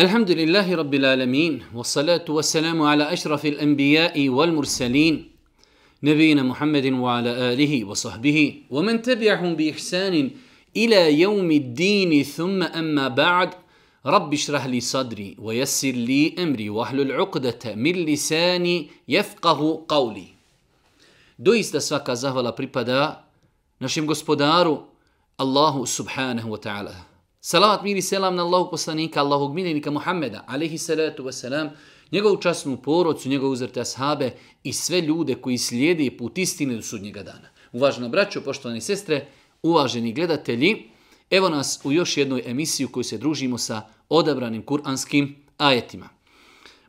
الحمد لله رب العالمين والصلاة والسلام على أشرف الأنبياء والمرسلين نبينا محمد وعلى آله وصحبه ومن تبعهم بإحسان إلى يوم الدين ثم أما بعد رب اشرح لي صدري ويسر لي أمري واحلل عقدة من لساني يفقه قولي دويس svaka zahvala pripada našem gospodaru Allahu subhanahu wa ta'ala. Salavat miri selam na Allahog poslanika, Allahog miljenika Muhammeda, alihi salatu wasalam, njegovu časnu porodcu, njegovu uzrte ashabe i sve ljude koji slijede put istine do sudnjega dana. Uvažena braćo, poštovani sestre, uvaženi gledatelji, evo nas u još jednoj emisiji koju se družimo sa odabranim kuranskim ajetima.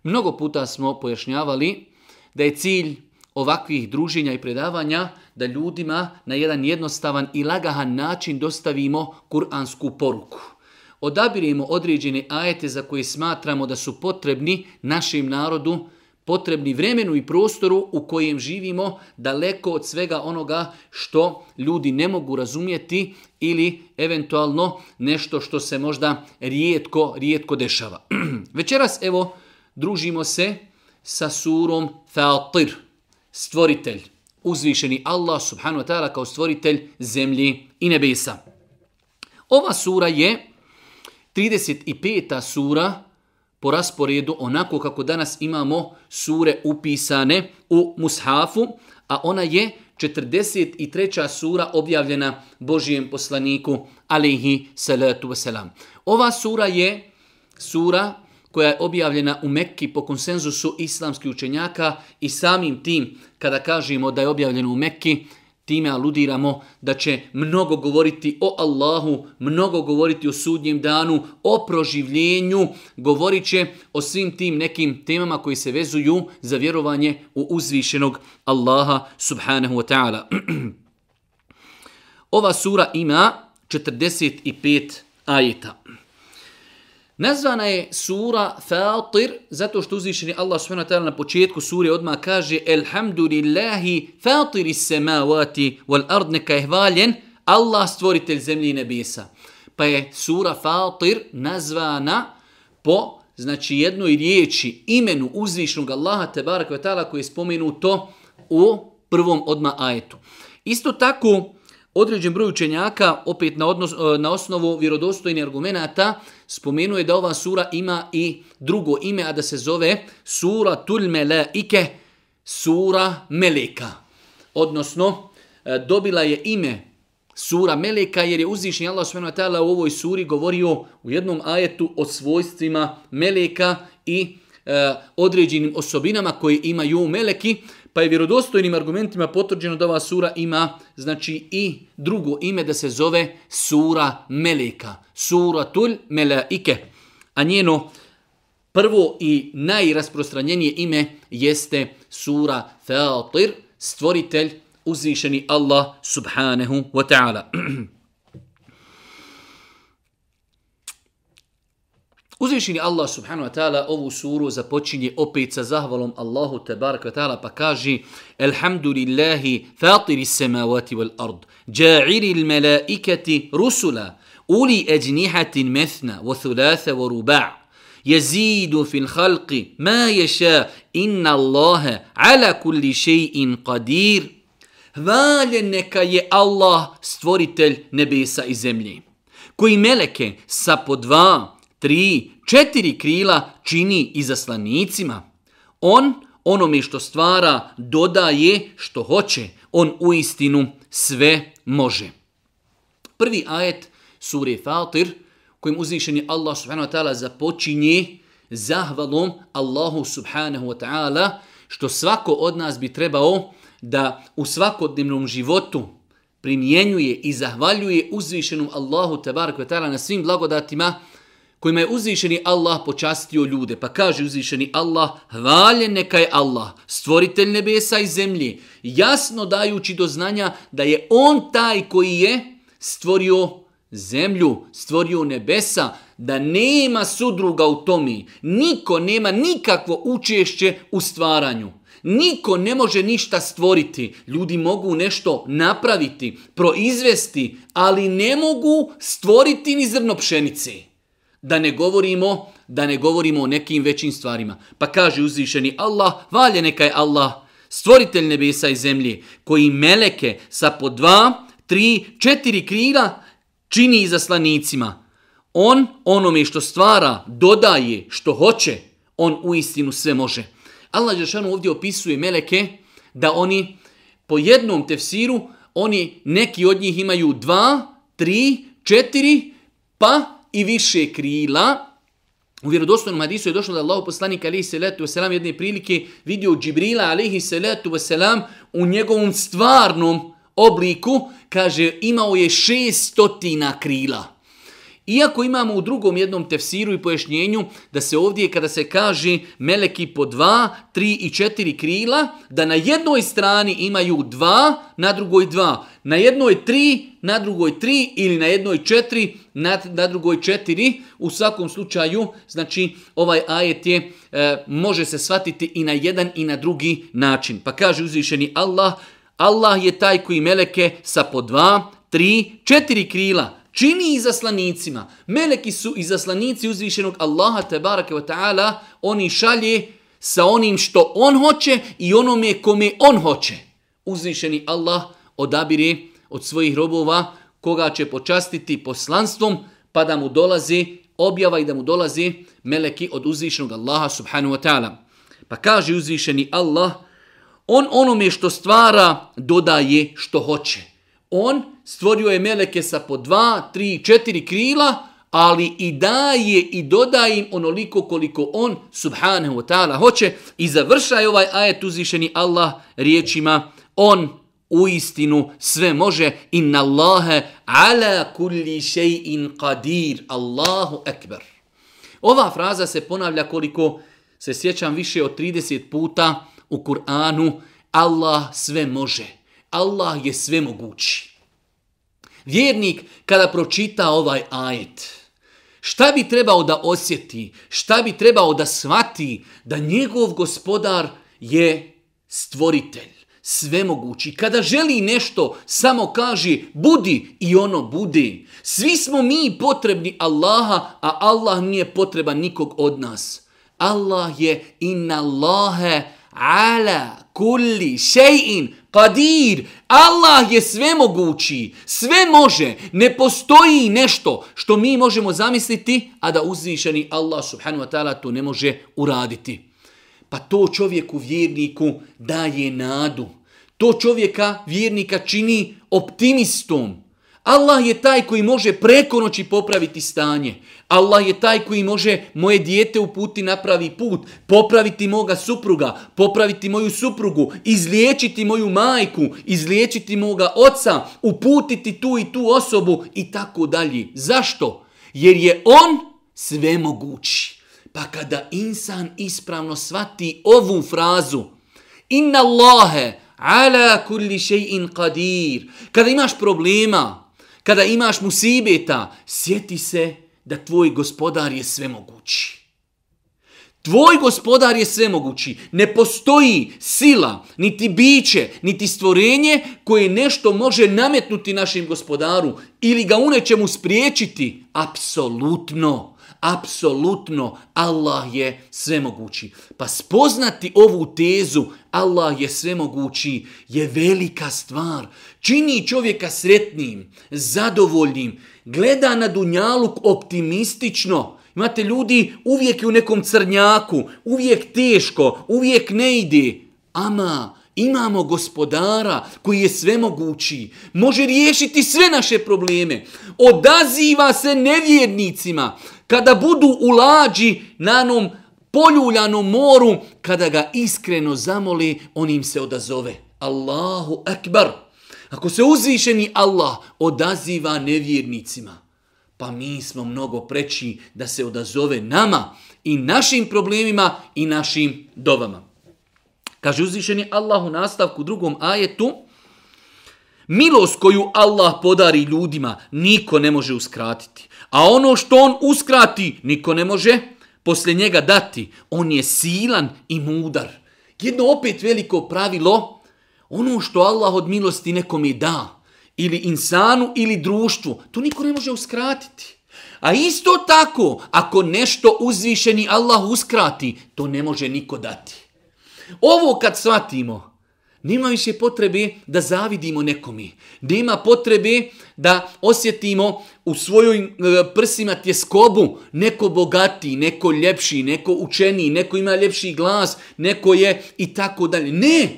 Mnogo puta smo pojašnjavali da je cilj ovakvih druženja i predavanja da ljudima na jedan jednostavan i lagahan način dostavimo kuransku poruku. Odabirimo određene ajete za koje smatramo da su potrebni našem narodu, potrebni vremenu i prostoru u kojem živimo daleko od svega onoga što ljudi ne mogu razumjeti ili eventualno nešto što se možda rijetko, rijetko dešava. Večeras evo družimo se sa surom Fatir, stvoritelj uzvišeni Allah subhanahu wa ta'ala kao stvoritelj zemlji i nebesa. Ova sura je 35. sura po rasporedu onako kako danas imamo sure upisane u mushafu, a ona je 43. sura objavljena Božijem poslaniku alaihi salatu wasalam. Ova sura je sura koja je objavljena u Mekki po konsenzusu islamskih učenjaka i samim tim kada kažemo da je objavljena u Mekki, time aludiramo da će mnogo govoriti o Allahu, mnogo govoriti o sudnjem danu, o proživljenju, govorit će o svim tim nekim temama koji se vezuju za vjerovanje u uzvišenog Allaha subhanahu wa ta'ala. Ova sura ima 45 ajeta. Nazvana je sura Fatir zato što uzvišeni Allah subhanahu na početku sure odmah kaže Elhamdulillahi Fatiri semavati wal ard neka je hvaljen Allah stvoritelj zemlji i nebesa. Pa je sura Fatir nazvana po znači jednoj riječi imenu uzvišnog Allaha tebara kvetala koji je spomenuto u prvom odma ajetu. Isto tako određen broj učenjaka opet na, na osnovu vjerodostojnih argumenata Spomenuo je da ova sura ima i drugo ime, a da se zove sura tul ike, sura meleka. Odnosno, e, dobila je ime sura meleka jer je uzvišnji Allah s.w.t. u ovoj suri govorio u jednom ajetu o svojstvima meleka i e, određenim osobinama koje imaju meleki, pa je vjerodostojnim argumentima potvrđeno da ova sura ima znači i drugo ime da se zove sura Meleka, suratul ike, a njeno prvo i najrasprostranjenije ime jeste sura Fatir, stvoritelj, uzvišeni Allah subhanahu wa ta'ala. Uzvišeni Allah subhanahu wa ta'ala ovu suru započinje opet sa zahvalom Allahu tebaraka wa ta'ala pa kaže Elhamdulillahi fatiri semavati wal ard, ja'iri il melaikati rusula, uli eđnihatin methna, wa thulatha wa ruba' Yazidu fil الخلق ma يشاء إن الله in كل neka je Allah, stvoritelj nebesa i zemlje, koji meleke sa po dva, tri, četiri krila čini slanicima. On onome što stvara dodaje što hoće. On u istinu sve može. Prvi ajet sure Fatir kojim uzvišeni Allah subhanahu wa ta'ala započinje zahvalom Allahu subhanahu wa ta'ala što svako od nas bi trebao da u svakodnevnom životu primjenjuje i zahvaljuje uzvišenom Allahu tabaraka wa ta'ala na svim blagodatima kojima je uzvišeni Allah počastio ljude. Pa kaže uzvišeni Allah, hvalje neka je Allah, stvoritelj nebesa i zemlje, jasno dajući do znanja da je on taj koji je stvorio zemlju, stvorio nebesa, da nema sudruga u tomi. Niko nema nikakvo učešće u stvaranju. Niko ne može ništa stvoriti. Ljudi mogu nešto napraviti, proizvesti, ali ne mogu stvoriti ni zrno pšenice. Da ne govorimo, da ne govorimo o nekim većim stvarima. Pa kaže uzvišeni Allah, valje neka je Allah, stvoritelj nebesa i zemlje, koji meleke sa po dva, tri, četiri krila čini slanicima. On onome što stvara, dodaje, što hoće, on u istinu sve može. Allah Žešanu ovdje opisuje meleke da oni po jednom tefsiru, oni neki od njih imaju dva, tri, četiri, pa i više krila. U vjerodostojnom hadisu je došlo da Allah poslanik alihi salatu wasalam jedne prilike vidio Džibrila alihi salatu u njegovom stvarnom obliku, kaže imao je šestotina krila. Iako imamo u drugom jednom tefsiru i pojašnjenju da se ovdje kada se kaže meleki po dva, tri i četiri krila, da na jednoj strani imaju dva, na drugoj dva, na jednoj tri, na drugoj tri ili na jednoj četiri, na, na drugoj četiri. U svakom slučaju, znači, ovaj ajet je, e, može se shvatiti i na jedan i na drugi način. Pa kaže uzvišeni Allah, Allah je taj koji meleke sa po dva, tri, četiri krila čini slanicima Meleki su izaslanici uzvišenog Allaha barake wa ta'ala, oni šalje sa onim što on hoće i onome kome on hoće. Uzvišeni Allah odabire od svojih robova koga će počastiti poslanstvom pa da mu dolazi objava i da mu dolazi meleki od uzvišenog Allaha subhanahu wa ta'ala. Pa kaže uzvišeni Allah, on onome što stvara dodaje što hoće. On stvorio je meleke sa po dva, tri, četiri krila, ali i daje i dodaje im onoliko koliko on subhanahu wa ta'ala hoće i završaje ovaj ajet uzvišeni Allah riječima on u istinu sve može. Inna Allahe ala kulli še'in qadir. Allahu ekber. Ova fraza se ponavlja koliko se sjećam više od 30 puta u Kur'anu. Allah sve može. Allah je sve mogući. Vjernik kada pročita ovaj ajet, šta bi trebao da osjeti, šta bi trebao da shvati da njegov gospodar je stvoritelj mogući. Kada želi nešto, samo kaže budi i ono budi. Svi smo mi potrebni Allaha, a Allah nije potreban nikog od nas. Allah je inna Allahe ala kulli še'in qadir. Allah je mogući. sve može, ne postoji nešto što mi možemo zamisliti, a da uzvišeni Allah subhanu wa ta'ala to ne može uraditi pa to čovjeku vjerniku daje nadu. To čovjeka vjernika čini optimistom. Allah je taj koji može preko noći popraviti stanje. Allah je taj koji može moje dijete uputi na napravi put, popraviti moga supruga, popraviti moju suprugu, izliječiti moju majku, izliječiti moga oca, uputiti tu i tu osobu i tako dalje. Zašto? Jer je on svemogući. Pa kada insan ispravno svati ovu frazu, inna Allahe ala kulli še'in qadir, kada imaš problema, kada imaš musibeta, sjeti se da tvoj gospodar je svemogući. Tvoj gospodar je svemogući. Ne postoji sila, niti biće, niti stvorenje koje nešto može nametnuti našem gospodaru ili ga u nečemu spriječiti. Apsolutno apsolutno Allah je svemogući. Pa spoznati ovu tezu Allah je svemogući je velika stvar. Čini čovjeka sretnim, zadovoljnim, gleda na dunjaluk optimistično, Imate ljudi uvijek je u nekom crnjaku, uvijek teško, uvijek ne ide. Ama Imamo gospodara koji je mogući, može riješiti sve naše probleme. Odaziva se nevjernicima kada budu u lađi na onom poljuljanom moru, kada ga iskreno zamoli, on im se odazove. Allahu akbar. Ako se uzvišeni Allah odaziva nevjernicima, pa mi smo mnogo preći da se odazove nama i našim problemima i našim dovama. Kaže uzvišeni Allah u nastavku drugom ajetu, milost koju Allah podari ljudima niko ne može uskratiti. A ono što on uskrati niko ne može poslije njega dati. On je silan i mudar. Jedno opet veliko pravilo, ono što Allah od milosti je da, ili insanu ili društvu, to niko ne može uskratiti. A isto tako, ako nešto uzvišeni Allah uskrati, to ne može niko dati. Ovo kad shvatimo, nema više potrebe da zavidimo nekomi. Nema potrebe da osjetimo u svojoj e, prsima tjeskobu neko bogatiji, neko ljepši, neko učeniji, neko ima ljepši glas, neko je i tako dalje. Ne!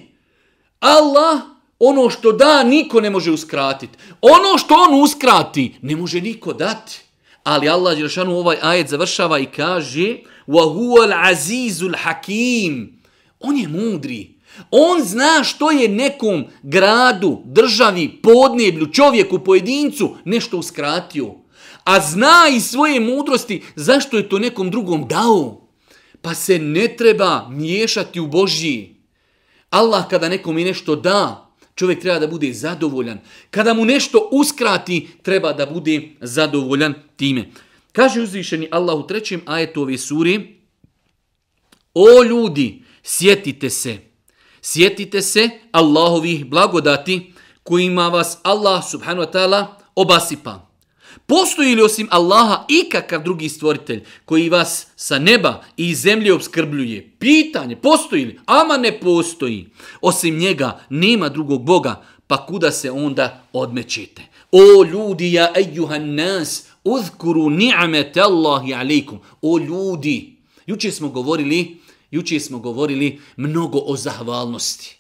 Allah ono što da niko ne može uskratiti. Ono što on uskrati ne može niko dati. Ali Allah ovaj ajet završava i kaže وَهُوَ الْعَزِيزُ hakim on je mudri. On zna što je nekom gradu, državi, podneblju, čovjeku, pojedincu nešto uskratio. A zna i svoje mudrosti zašto je to nekom drugom dao. Pa se ne treba miješati u Božji. Allah kada nekom je nešto da, čovjek treba da bude zadovoljan. Kada mu nešto uskrati, treba da bude zadovoljan time. Kaže uzvišeni Allah u trećem ajetu ove suri, O ljudi, Sjetite se, sjetite se Allahovih blagodati kojima vas Allah subhanahu wa ta'ala obasipa. Postoji li osim Allaha ikakav drugi stvoritelj koji vas sa neba i zemlje obskrbljuje? Pitanje, postoji li? Ama ne postoji. Osim njega nema drugog Boga, pa kuda se onda odmećete? O ljudi, ja ejuhan nas, uzkuru ni'amete Allahi O ljudi, jučer smo govorili Jučer smo govorili mnogo o zahvalnosti.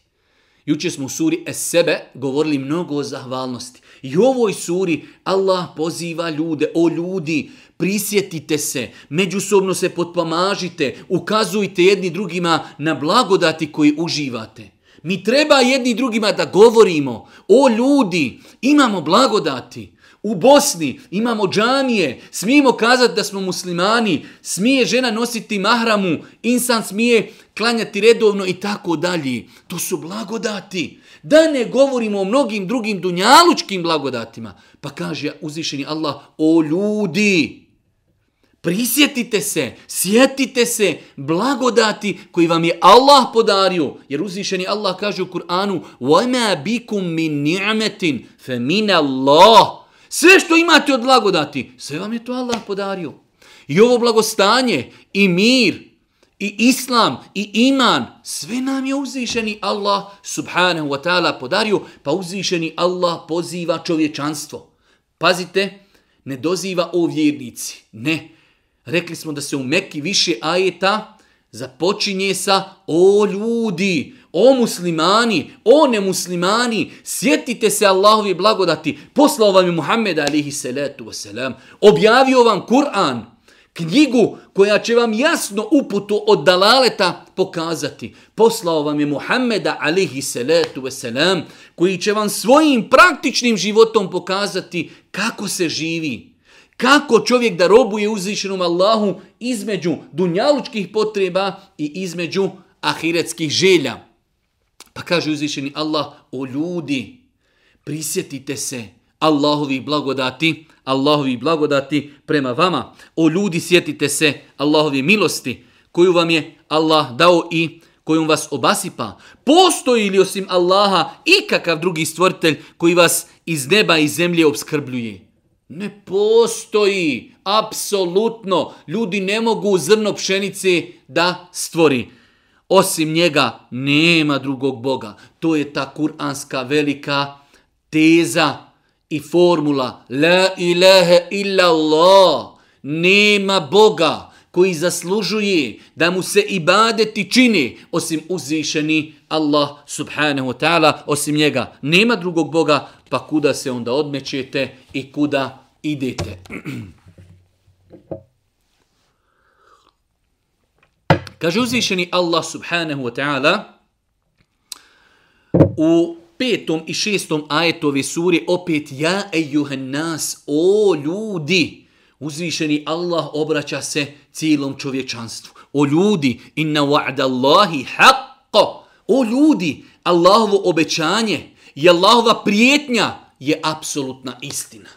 Jučer smo u suri Esebe govorili mnogo o zahvalnosti. I u ovoj suri Allah poziva ljude, o ljudi, prisjetite se, međusobno se potpomažite, ukazujte jedni drugima na blagodati koji uživate. Mi treba jedni drugima da govorimo, o ljudi, imamo blagodati. U Bosni imamo džamije, smijemo kazati da smo muslimani, smije žena nositi mahramu, insan smije klanjati redovno i tako dalje. To su blagodati. Da ne govorimo o mnogim drugim dunjalučkim blagodatima. Pa kaže uzvišeni Allah, o ljudi, prisjetite se, sjetite se blagodati koji vam je Allah podario. Jer uzvišeni Allah kaže u Kur'anu, وَمَا بِكُم مِّن نِعْمَةٍ فَمِنَ اللَّهِ sve što imate od blagodati, sve vam je to Allah podario. I ovo blagostanje, i mir, i islam, i iman, sve nam je uzvišeni Allah subhanahu wa ta'ala podario, pa uzvišeni Allah poziva čovječanstvo. Pazite, ne doziva o vjernici, ne. Rekli smo da se u Mekki više ajeta započinje sa o ljudi, o muslimani, o nemuslimani, sjetite se Allahovi blagodati, poslao vam je Muhammed alihi salatu wasalam, objavio vam Kur'an, knjigu koja će vam jasno uputu od dalaleta pokazati. Poslao vam je Muhammeda alihi salatu wasalam, koji će vam svojim praktičnim životom pokazati kako se živi. Kako čovjek da robuje uzvišenom Allahu između dunjalučkih potreba i između ahiretskih želja. Pa kaže uzvišeni Allah, o ljudi, prisjetite se Allahovi blagodati, Allahovi blagodati prema vama. O ljudi, sjetite se Allahovi milosti koju vam je Allah dao i kojom vas obasipa. Postoji li osim Allaha ikakav drugi stvoritelj koji vas iz neba i zemlje obskrbljuje? Ne postoji, apsolutno. Ljudi ne mogu zrno pšenice da stvori. Osim njega nema drugog Boga. To je ta kuranska velika teza i formula. La ilaha illa Allah. Nema Boga koji zaslužuje da mu se ibadeti čini osim uzvišeni Allah subhanahu wa ta'ala, osim njega. Nema drugog Boga, pa kuda se onda odmećete i kuda idete. Kaže uzvišeni Allah subhanahu wa ta'ala u petom i šestom ajetovi suri opet ja e nas, o ljudi. Uzvišeni Allah obraća se cijelom čovječanstvu. O ljudi, inna wa'da Allahi haqqo. O ljudi, Allahovo obećanje i Allahova prijetnja je apsolutna istina.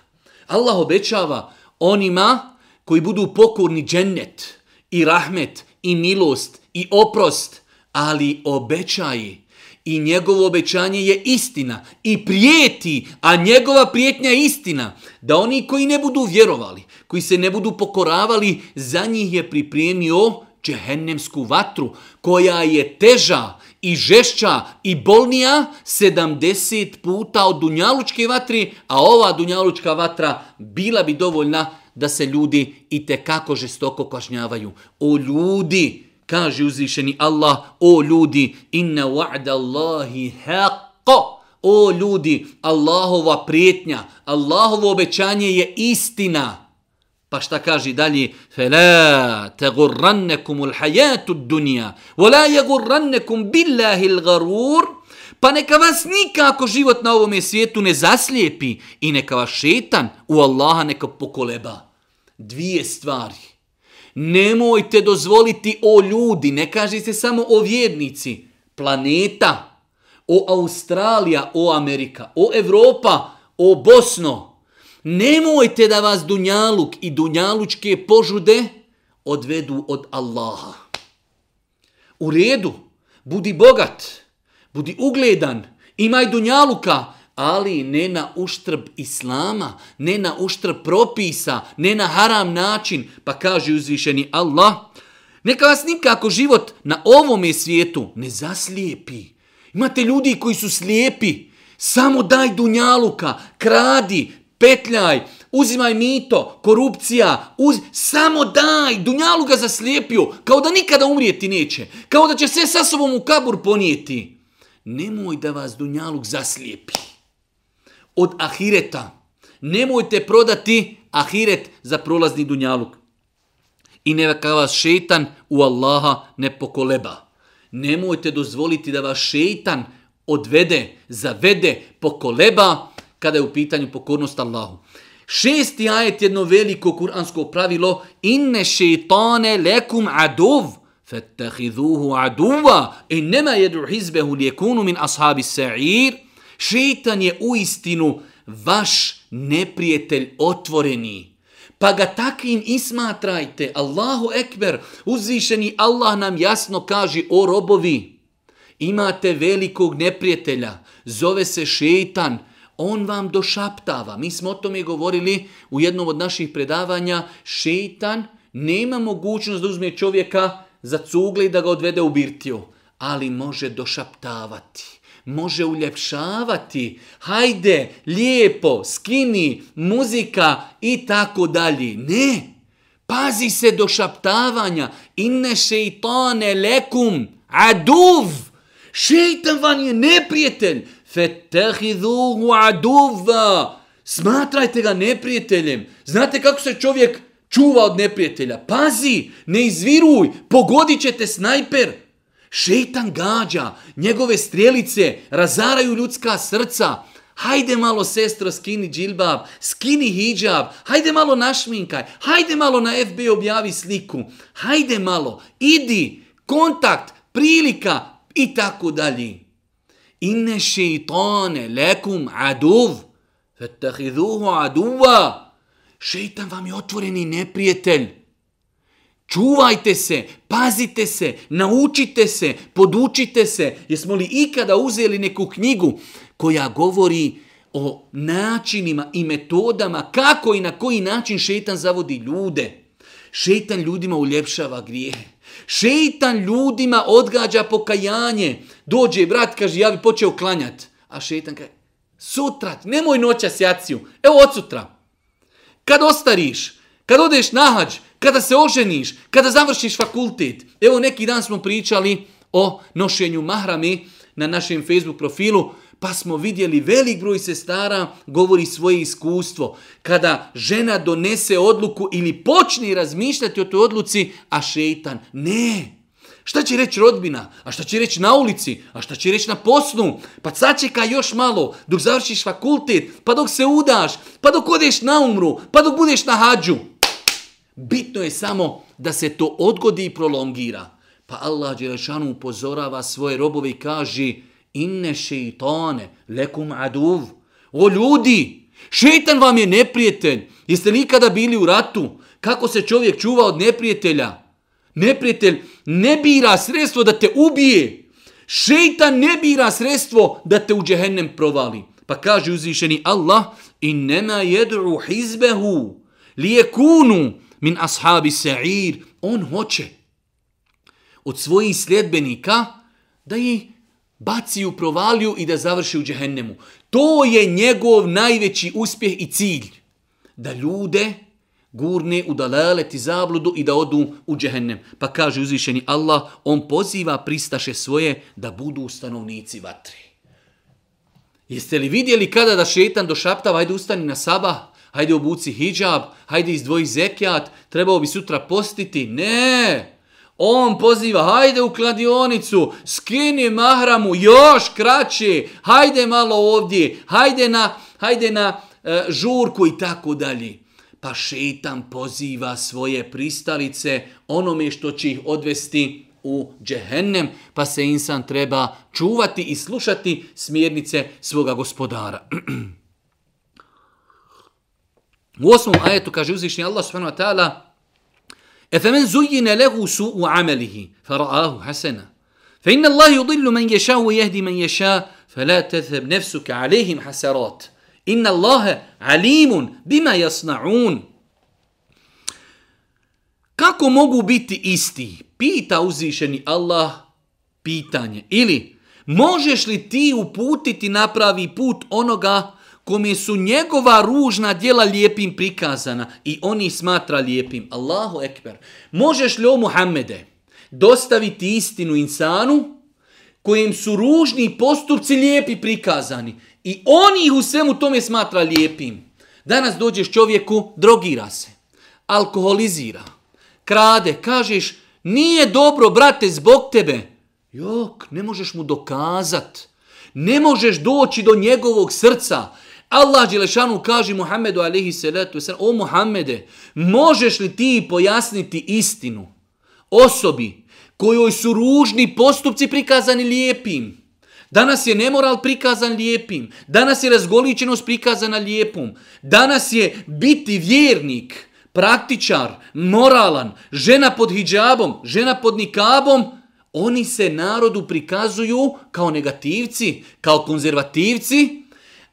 Allah obećava onima koji budu pokorni džennet i rahmet i milost i oprost, ali obećaj. i njegovo obećanje je istina i prijeti, a njegova prijetnja je istina, da oni koji ne budu vjerovali, koji se ne budu pokoravali, za njih je pripremio džehennemsku vatru, koja je teža i žešća i bolnija 70 puta od dunjalučke vatri, a ova dunjalučka vatra bila bi dovoljna da se ljudi i te kako žestoko kažnjavaju. O ljudi, kaže uzvišeni Allah, o ljudi, inna wa'da Allahi haqqa. O ljudi, Allahova prijetnja, Allahovo obećanje je istina. Pa šta kaže dalje? Fela tegurrannekum ul hajatu dunja, vola jegurrannekum billahi gharur. pa neka vas nikako život na ovome svijetu ne zaslijepi i neka vas šetan u Allaha neka pokoleba dvije stvari. Nemojte dozvoliti o ljudi, ne kaže se samo o vjernici, planeta, o Australija, o Amerika, o Europa, o Bosno. Nemojte da vas dunjaluk i dunjalučke požude odvedu od Allaha. U redu, budi bogat, budi ugledan, imaj dunjaluka, ali ne na uštrb islama, ne na uštrb propisa, ne na haram način, pa kaže uzvišeni Allah, neka vas nikako život na ovome svijetu ne zaslijepi. Imate ljudi koji su slijepi, samo daj dunjaluka, kradi, petljaj, uzimaj mito, korupcija, uz... samo daj, ga zaslijepio, kao da nikada umrijeti neće, kao da će sve sa sobom u kabur ponijeti. Nemoj da vas dunjaluk zaslijepi od ahireta. Nemojte prodati ahiret za prolazni dunjaluk. I neka vas šeitan u Allaha ne pokoleba. Nemojte dozvoliti da vas šetan odvede, zavede, pokoleba kada je u pitanju pokornost Allahu. Šesti ajet jedno veliko kuransko pravilo inne šeitane lekum aduv fettehiduhu aduva i nema jedru hizbehu lijekunu min ashabi sa'ir Šeitan je u istinu vaš neprijatelj otvoreni. Pa ga takvim ismatrajte. Allahu ekber, uzvišeni Allah nam jasno kaže o robovi. Imate velikog neprijatelja, zove se šeitan, on vam došaptava. Mi smo o tome govorili u jednom od naših predavanja. Šeitan nema mogućnost da uzme čovjeka za cugle i da ga odvede u birtiju, ali može došaptavati može uljepšavati. Hajde, lijepo, skini, muzika i tako dalje. Ne, pazi se do šaptavanja. Inne šeitane lekum aduv. Šeitan vam je neprijatelj. Fetehiduhu aduva. Smatrajte ga neprijateljem. Znate kako se čovjek čuva od neprijatelja? Pazi, ne izviruj, pogodit će snajper. Šeitan gađa, njegove strijelice razaraju ljudska srca. Hajde malo sestro skini džilbab, skini hijab, hajde malo našminkaj, hajde malo na FB objavi sliku, hajde malo, idi, kontakt, prilika i tako dalje. Inne šeitane lekum aduv, fetahiduhu aduva. Šeitan vam je otvoreni neprijatelj. Čuvajte se, pazite se, naučite se, podučite se. Jesmo li ikada uzeli neku knjigu koja govori o načinima i metodama kako i na koji način šetan zavodi ljude? Šetan ljudima uljepšava grijehe. Šetan ljudima odgađa pokajanje. Dođe brat, kaže, ja bi počeo klanjat. A šetan kaže, sutra, nemoj noća sjaciju, evo od sutra. Kad ostariš, kad odeš na kada se oženiš, kada završiš fakultet. Evo neki dan smo pričali o nošenju mahrami na našem Facebook profilu, pa smo vidjeli velik broj sestara govori svoje iskustvo. Kada žena donese odluku ili počne razmišljati o toj odluci, a šeitan ne. Šta će reći rodbina? A šta će reći na ulici? A šta će reći na poslu? Pa sačeka još malo dok završiš fakultet, pa dok se udaš, pa dok odeš na umru, pa dok budeš na hađu. Bitno je samo da se to odgodi i prolongira. Pa Allah Đelešanu upozorava svoje robove i kaže inne šeitane lekum aduv. O ljudi, šeitan vam je neprijatelj. Jeste li ikada bili u ratu? Kako se čovjek čuva od neprijatelja? Neprijatelj ne bira sredstvo da te ubije. Šeitan ne bira sredstvo da te u džehennem provali. Pa kaže uzvišeni Allah i nema jedru hizbehu li min ashabi on hoće od svojih sljedbenika da ih baci u provaliju i da završi u džehennemu. To je njegov najveći uspjeh i cilj. Da ljude gurne u dalalet i zabludu i da odu u džehennem. Pa kaže uzvišeni Allah, on poziva pristaše svoje da budu stanovnici vatre. Jeste li vidjeli kada da šetan došaptava, ajde ustani na sabah, hajde obuci hijab, hajde izdvoji zekijat, trebao bi sutra postiti. Ne! On poziva, hajde u kladionicu, skini mahramu, još kraće, hajde malo ovdje, hajde na, hajde na e, žurku i tako dalje. Pa šetan poziva svoje pristalice onome što će ih odvesti u džehennem, pa se insan treba čuvati i slušati smjernice svoga gospodara. U osmom ajetu kaže uzvišnji Allah subhanahu wa ta'ala Efemen zujine lehu su'u amelihi, fara'ahu hasena. Fe inna Allah yudillu men u jehdi men ješa, fe la tetheb hasarat. Inna Allahe alimun bima jasna'un. Kako mogu biti isti? Pita uzvišeni Allah pitanje. Ili, možeš li ti uputiti napravi put onoga kome su njegova ružna djela lijepim prikazana i oni smatra lijepim. Allahu ekber. Možeš li o Muhammede dostaviti istinu insanu kojem su ružni postupci lijepi prikazani i oni ih u svemu tome smatra lijepim. Danas dođeš čovjeku, drogira se, alkoholizira, krade, kažeš nije dobro brate zbog tebe. Jok, ne možeš mu dokazat. Ne možeš doći do njegovog srca. Allah Đelešanu kaže Muhammedu alihi salatu o Muhammede, možeš li ti pojasniti istinu osobi kojoj su ružni postupci prikazani lijepim? Danas je nemoral prikazan lijepim. Danas je razgoličenost prikazana lijepom. Danas je biti vjernik, praktičar, moralan, žena pod hijabom, žena pod nikabom, oni se narodu prikazuju kao negativci, kao konzervativci,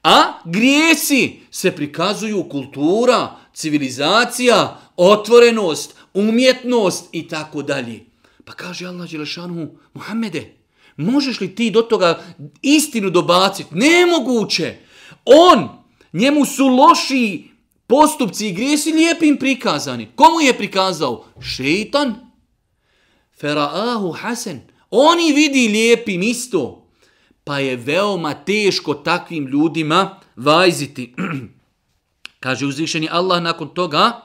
a grijesi se prikazuju kultura, civilizacija, otvorenost, umjetnost i tako dalje. Pa kaže Allah Đelešanu, Muhammede, možeš li ti do toga istinu dobaciti? Nemoguće! On, njemu su loši postupci i grijesi lijepim prikazani. Komu je prikazao? Šeitan. Feraahu Hasan. Oni vidi lijepim isto pa je veoma teško takvim ljudima vajziti. Kaže uzvišeni Allah nakon toga,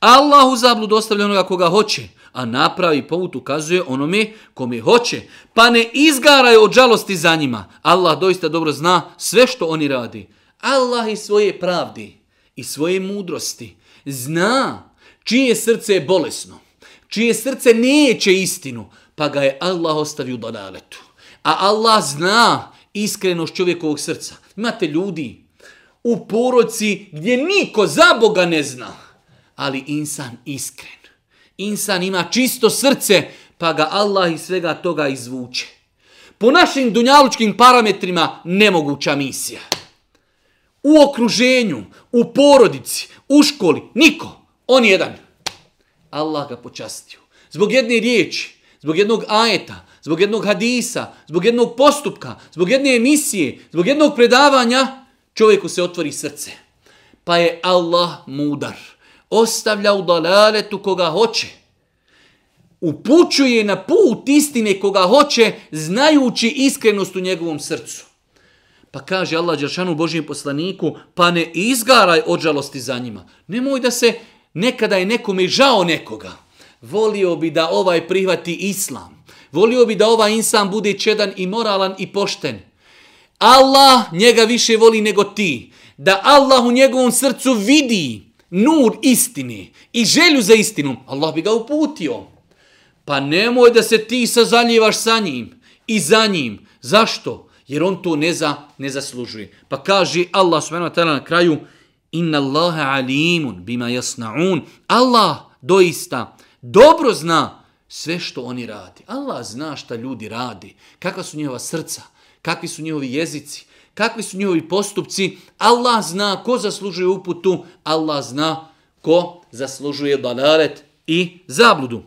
Allah u zabludu ostavlja onoga koga hoće, a napravi povut ukazuje onome kome hoće, pa ne izgaraju od žalosti za njima. Allah doista dobro zna sve što oni radi. Allah i svoje pravdi i svoje mudrosti zna čije srce je bolesno, čije srce neće istinu, pa ga je Allah ostavio u dodaletu. A Allah zna iskrenost čovjekovog srca. Imate ljudi u poroci gdje niko za Boga ne zna, ali insan iskren. Insan ima čisto srce, pa ga Allah iz svega toga izvuče. Po našim dunjalučkim parametrima nemoguća misija. U okruženju, u porodici, u školi, niko. On jedan. Allah ga počastio. Zbog jedne riječi, zbog jednog ajeta, zbog jednog hadisa, zbog jednog postupka, zbog jedne emisije, zbog jednog predavanja, čovjeku se otvori srce. Pa je Allah mudar. Ostavlja u dalaletu koga hoće. Upućuje na put istine koga hoće, znajući iskrenost u njegovom srcu. Pa kaže Allah Đeršanu Božijem poslaniku, pa ne izgaraj od žalosti za njima. Nemoj da se nekada je nekome žao nekoga. Volio bi da ovaj prihvati islam. Volio bi da ovaj insan bude čedan i moralan i pošten. Allah njega više voli nego ti. Da Allah u njegovom srcu vidi nur istine i želju za istinu, Allah bi ga uputio. Pa nemoj da se ti sazaljevaš sa njim i za njim. Zašto? Jer on to ne, za, ne zaslužuje. Pa kaže Allah subhanahu wa na kraju Inna Allaha alimun bima jasna'un. Allah doista dobro zna sve što oni radi. Allah zna šta ljudi radi, kakva su njeva srca, kakvi su njihovi jezici, kakvi su njihovi postupci. Allah zna ko zaslužuje uputu, Allah zna ko zaslužuje balaret i zabludu.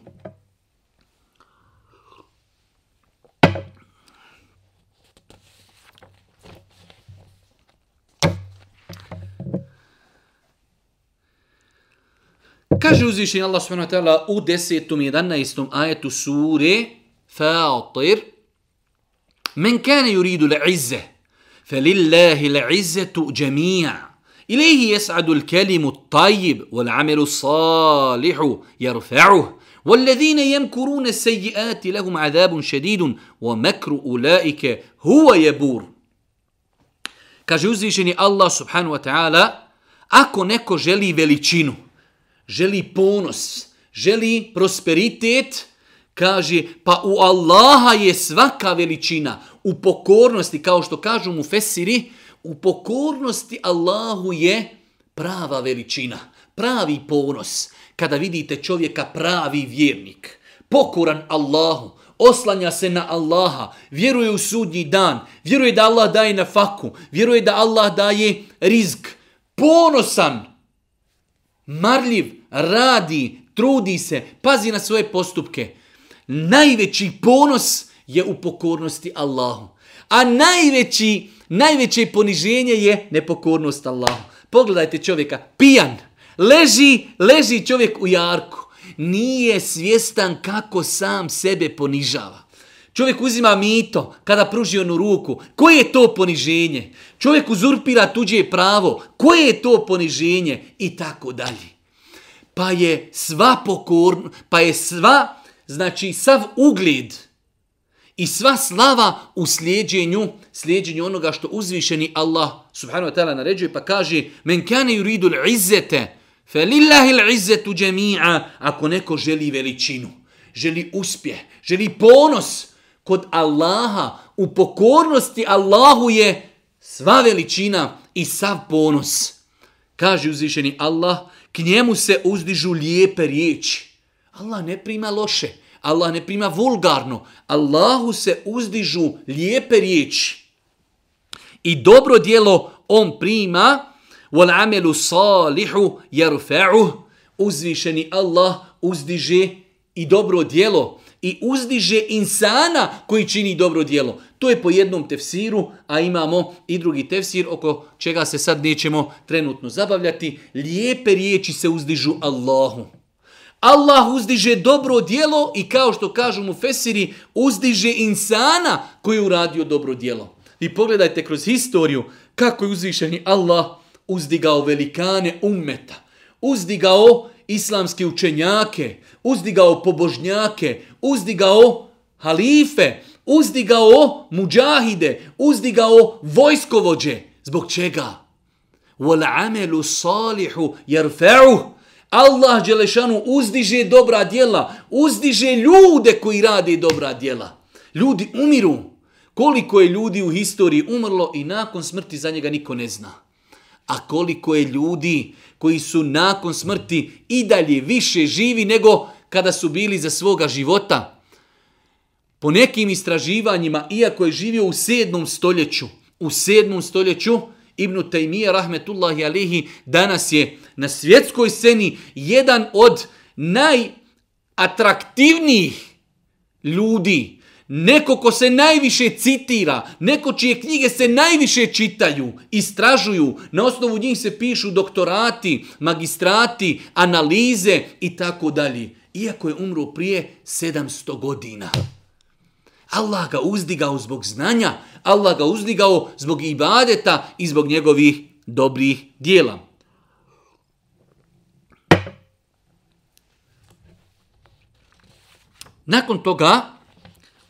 Kaže uzvišenje Allah subhanahu wa ta'ala u desetom i 11. ajetu sure Fatir Men kane yuridu l'izze felillahi l'izzetu džemija إليه يسعد الكلم الطيب والعمل الصالح يرفعه والذين يمكرون السيئات لهم عذاب شديد ومكر أولئك هو يبور Kaže uzvišeni Allah subhanahu wa ta'ala, ako neko želi veličinu, želi ponos, želi prosperitet, kaže pa u Allaha je svaka veličina u pokornosti, kao što kažu mu Fesiri, u pokornosti Allahu je prava veličina, pravi ponos. Kada vidite čovjeka pravi vjernik, pokoran Allahu, oslanja se na Allaha, vjeruje u sudnji dan, vjeruje da Allah daje na faku, vjeruje da Allah daje rizk, ponosan, marljiv, radi, trudi se, pazi na svoje postupke. Najveći ponos je u pokornosti Allahu. A najveći, najveće poniženje je nepokornost Allahu. Pogledajte čovjeka, pijan, leži, leži čovjek u jarku. Nije svjestan kako sam sebe ponižava. Čovjek uzima mito kada pruži onu ruku. Koje je to poniženje? Čovjek uzurpira tuđe pravo. Koje je to poniženje? I tako dalje. Pa je sva pokorn, pa je sva, znači sav ugled i sva slava u sljeđenju, sljeđenju onoga što uzvišeni Allah subhanahu wa ta'ala naređuje pa kaže men kane yuridu l'izzete fe lillahi l'izzetu džemi'a ako neko želi veličinu, želi uspjeh, želi ponos, kod Allaha, u pokornosti Allahu je sva veličina i sav ponos. Kaže uzvišeni Allah, k njemu se uzdižu lijepe riječi. Allah ne prima loše, Allah ne prima vulgarno. Allahu se uzdižu lijepe riječi. I dobro djelo on prima, wal amelu salihu jerfe'u, uzvišeni Allah uzdiže i dobro djelo i uzdiže insana koji čini dobro djelo. To je po jednom tefsiru, a imamo i drugi tefsir oko čega se sad nećemo trenutno zabavljati. Lijepe riječi se uzdižu Allahu. Allah uzdiže dobro djelo i kao što kažu mu Fesiri, uzdiže insana koji je uradio dobro djelo. I pogledajte kroz historiju kako je uzvišeni Allah uzdigao velikane ummeta. Uzdigao islamske učenjake, uzdigao pobožnjake, uzdigao halife, uzdigao muđahide, uzdigao vojskovođe. Zbog čega? وَلَعَمَلُ صَالِحُ يَرْفَعُهُ Allah Đelešanu uzdiže dobra djela, uzdiže ljude koji rade dobra djela. Ljudi umiru. Koliko je ljudi u historiji umrlo i nakon smrti za njega niko ne zna. A koliko je ljudi koji su nakon smrti i dalje više živi nego kada su bili za svoga života. Po nekim istraživanjima, iako je živio u 7. stoljeću, u sedmom stoljeću, Ibn Taymiye rahmetullahi alihi danas je na svjetskoj sceni jedan od najatraktivnijih ljudi Neko ko se najviše citira, neko čije knjige se najviše čitaju, istražuju, na osnovu njih se pišu doktorati, magistrati, analize i tako dalje. Iako je umro prije 700 godina. Allah ga uzdigao zbog znanja, Allah ga uzdigao zbog ibadeta i zbog njegovih dobrih dijela. Nakon toga,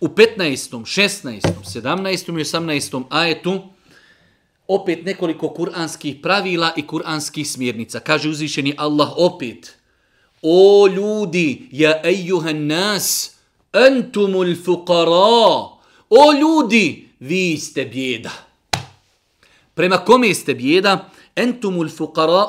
u 15., 16., 17. i 18. ajetu opet nekoliko kuranskih pravila i kuranskih smjernica. Kaže uzvišeni Allah opet, O ljudi, ja ejuhan nas, entumul fuqara. O ljudi, vi ste bjeda. Prema kome ste bjeda? Entumul fuqara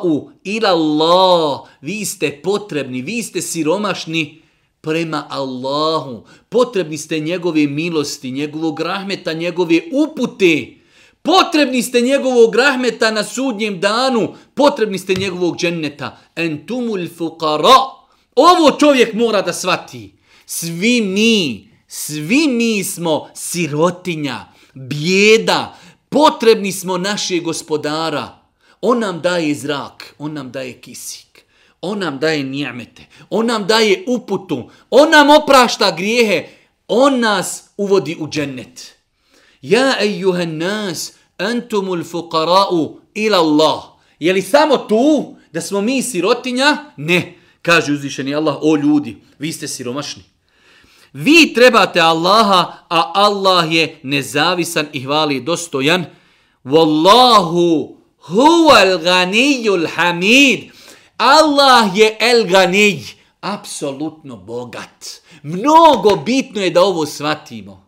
ila Allah. Vi ste potrebni, vi ste siromašni prema Allahu. Potrebni ste njegove milosti, njegovog rahmeta, njegove upute. Potrebni ste njegovog rahmeta na sudnjem danu. Potrebni ste njegovog dženneta. Entumul fuqara. Ovo čovjek mora da svati. Svi mi, svi mi smo sirotinja, bjeda. Potrebni smo naše gospodara. On nam daje zrak, on nam daje kisi. On nam daje nijamete. On nam daje uputu. On nam oprašta grijehe. On nas uvodi u džennet. Ja ejuhan nas, antumul fuqara'u ila Allah. Je li samo tu da smo mi sirotinja? Ne, kaže uzvišeni Allah, o ljudi, vi ste siromašni. Vi trebate Allaha, a Allah je nezavisan i hvali dostojan. Wallahu huwal ganijul hamid. Allah je El Ganij, apsolutno bogat. Mnogo bitno je da ovo shvatimo.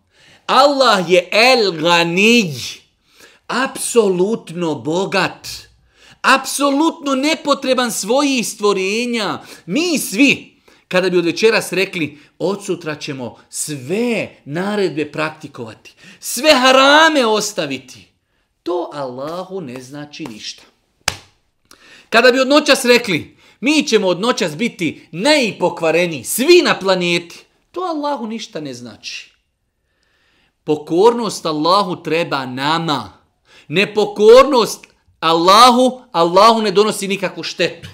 Allah je El Ganij, apsolutno bogat. Apsolutno nepotreban svojih stvorenja. Mi svi, kada bi od večeras rekli, od sutra ćemo sve naredbe praktikovati, sve harame ostaviti, to Allahu ne znači ništa. Kada bi od noćas rekli, mi ćemo od noćas biti najpokvareniji, svi na planeti, to Allahu ništa ne znači. Pokornost Allahu treba nama. Nepokornost Allahu, Allahu ne donosi nikakvu štetu.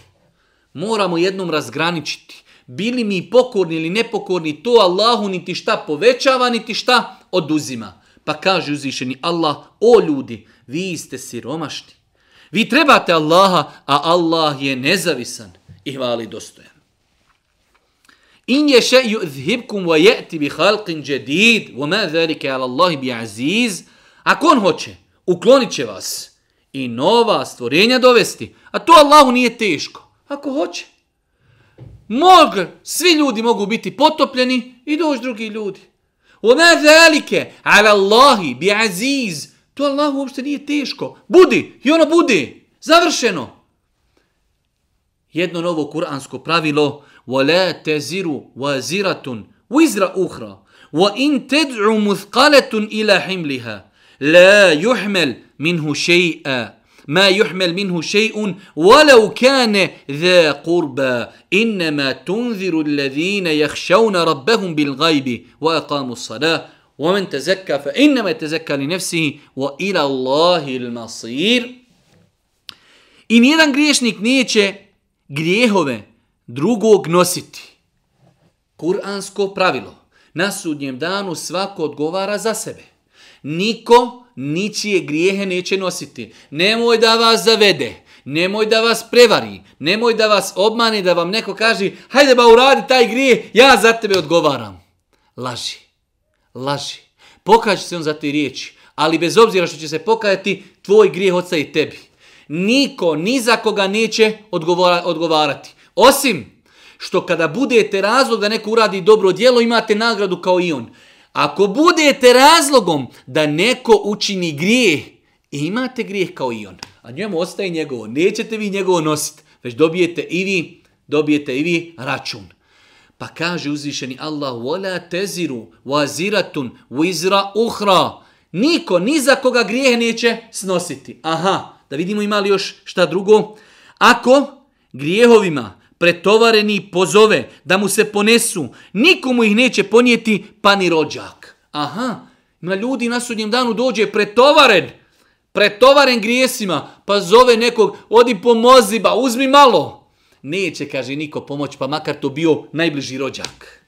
Moramo jednom razgraničiti. Bili mi pokorni ili nepokorni, to Allahu niti šta povećava, niti šta oduzima. Pa kaže uzvišeni Allah, o ljudi, vi ste siromašni. Vi trebate Allaha, a Allah je nezavisan i hvali dostojan. In še yuzhibkum wa ya'ti bi khalqin jadid wa ma zalika 'ala Allahi bi aziz. Ako on hoće, uklonit vas i nova stvorenja dovesti. A to Allahu nije teško. Ako hoće. Mog, svi ljudi mogu biti potopljeni i doći drugi ljudi. Wa ma 'ala Allahi bi aziz. To Allahu uopšte nije teško. Budi i ono budi. Završeno. Jedno novo kuransko pravilo وَلَا تَزِرُ وَزِرَةٌ وِزْرَ أُخْرَ وَإِن تَدْعُ مُثْقَلَةٌ إِلَى حِمْلِهَا لَا يُحْمَلْ مِنْهُ شَيْئًا ما يحمل منه شيء ولو كان ذا قربى إنما تنذر الذين يخشون ربهم بالغيب وأقاموا الصلاة وَمَنْ لنفسه اللَّهِ I nijedan griješnik neće grijehove drugog nositi. Kur'ansko pravilo. Na sudnjem danu svako odgovara za sebe. Niko ničije grijehe neće nositi. Nemoj da vas zavede. Nemoj da vas prevari, nemoj da vas obmani, da vam neko kaže hajde ba uradi taj grijeh, ja za tebe odgovaram. Laži laži. Pokaži se on za te riječi, ali bez obzira što će se pokajati, tvoj grijeh ostaje i tebi. Niko ni za koga neće odgovarati. Osim što kada budete razlog da neko uradi dobro djelo, imate nagradu kao i on. Ako budete razlogom da neko učini grijeh, imate grijeh kao i on. A njemu ostaje njegovo. Nećete vi njegovo nositi, već dobijete i vi, dobijete i vi račun. A pa kaže uzvišeni Allah, وَلَا teziru U وِزْرَ uhra. Niko, ni za koga grijeh neće snositi. Aha, da vidimo ima li još šta drugo. Ako grijehovima pretovareni pozove da mu se ponesu, nikomu ih neće ponijeti pa ni rođak. Aha, na ljudi na sudnjem danu dođe pretovaren, pretovaren grijesima, pa zove nekog, odi pomozi, ba uzmi malo neće, kaže, niko pomoć, pa makar to bio najbliži rođak.